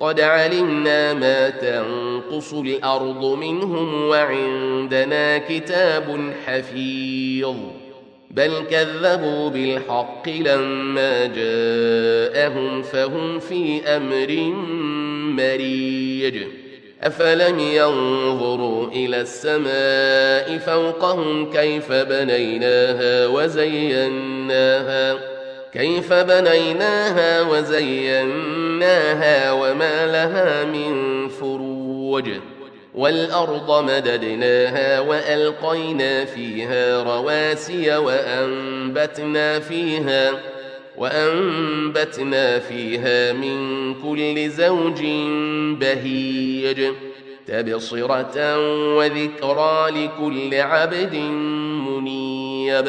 قد علمنا ما تنقص الأرض منهم وعندنا كتاب حفيظ بل كذبوا بالحق لما جاءهم فهم في أمر مريج أفلم ينظروا إلى السماء فوقهم كيف بنيناها وزيناها كيف بنيناها وزيناها وما لها من فروج والأرض مددناها وألقينا فيها رواسي وأنبتنا فيها وأنبتنا فيها من كل زوج بهيج تبصرة وذكرى لكل عبد منيب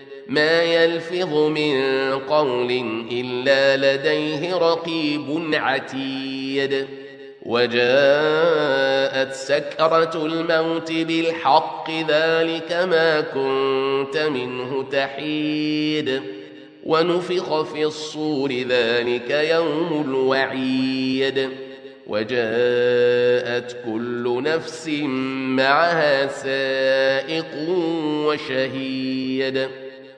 ما يلفظ من قول إلا لديه رقيب عتيد. وجاءت سكرة الموت بالحق ذلك ما كنت منه تحيد. ونفخ في الصور ذلك يوم الوعيد. وجاءت كل نفس معها سائق وشهيد.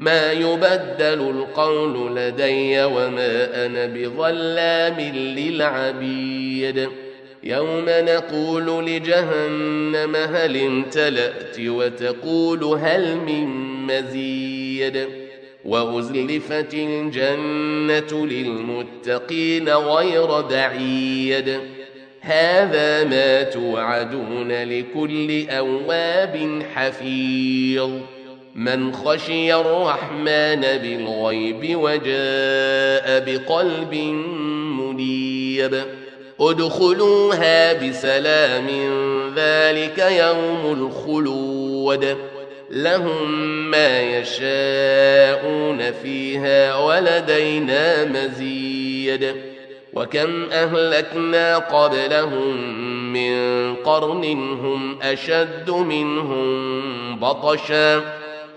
ما يبدل القول لدي وما أنا بظلام للعبيد. يوم نقول لجهنم هل امتلأت وتقول هل من مزيد. وأزلفت الجنة للمتقين غير بعيد. هذا ما توعدون لكل أواب حفيظ. من خشي الرحمن بالغيب وجاء بقلب منيب. ادخلوها بسلام ذلك يوم الخلود. لهم ما يشاءون فيها ولدينا مزيد. وكم أهلكنا قبلهم من قرن هم أشد منهم بطشا.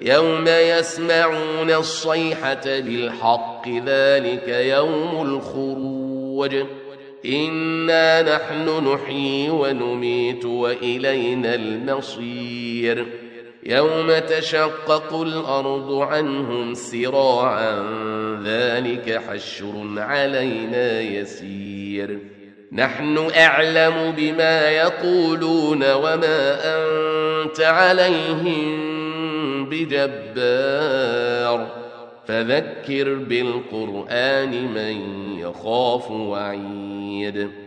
يوم يسمعون الصيحة بالحق ذلك يوم الخروج. إنا نحن نحيي ونميت وإلينا المصير. يوم تشقق الأرض عنهم سراعا ذلك حشر علينا يسير. نحن أعلم بما يقولون وما أنت عليهم بجبار. فذكر بالقرآن من يخاف وعيد.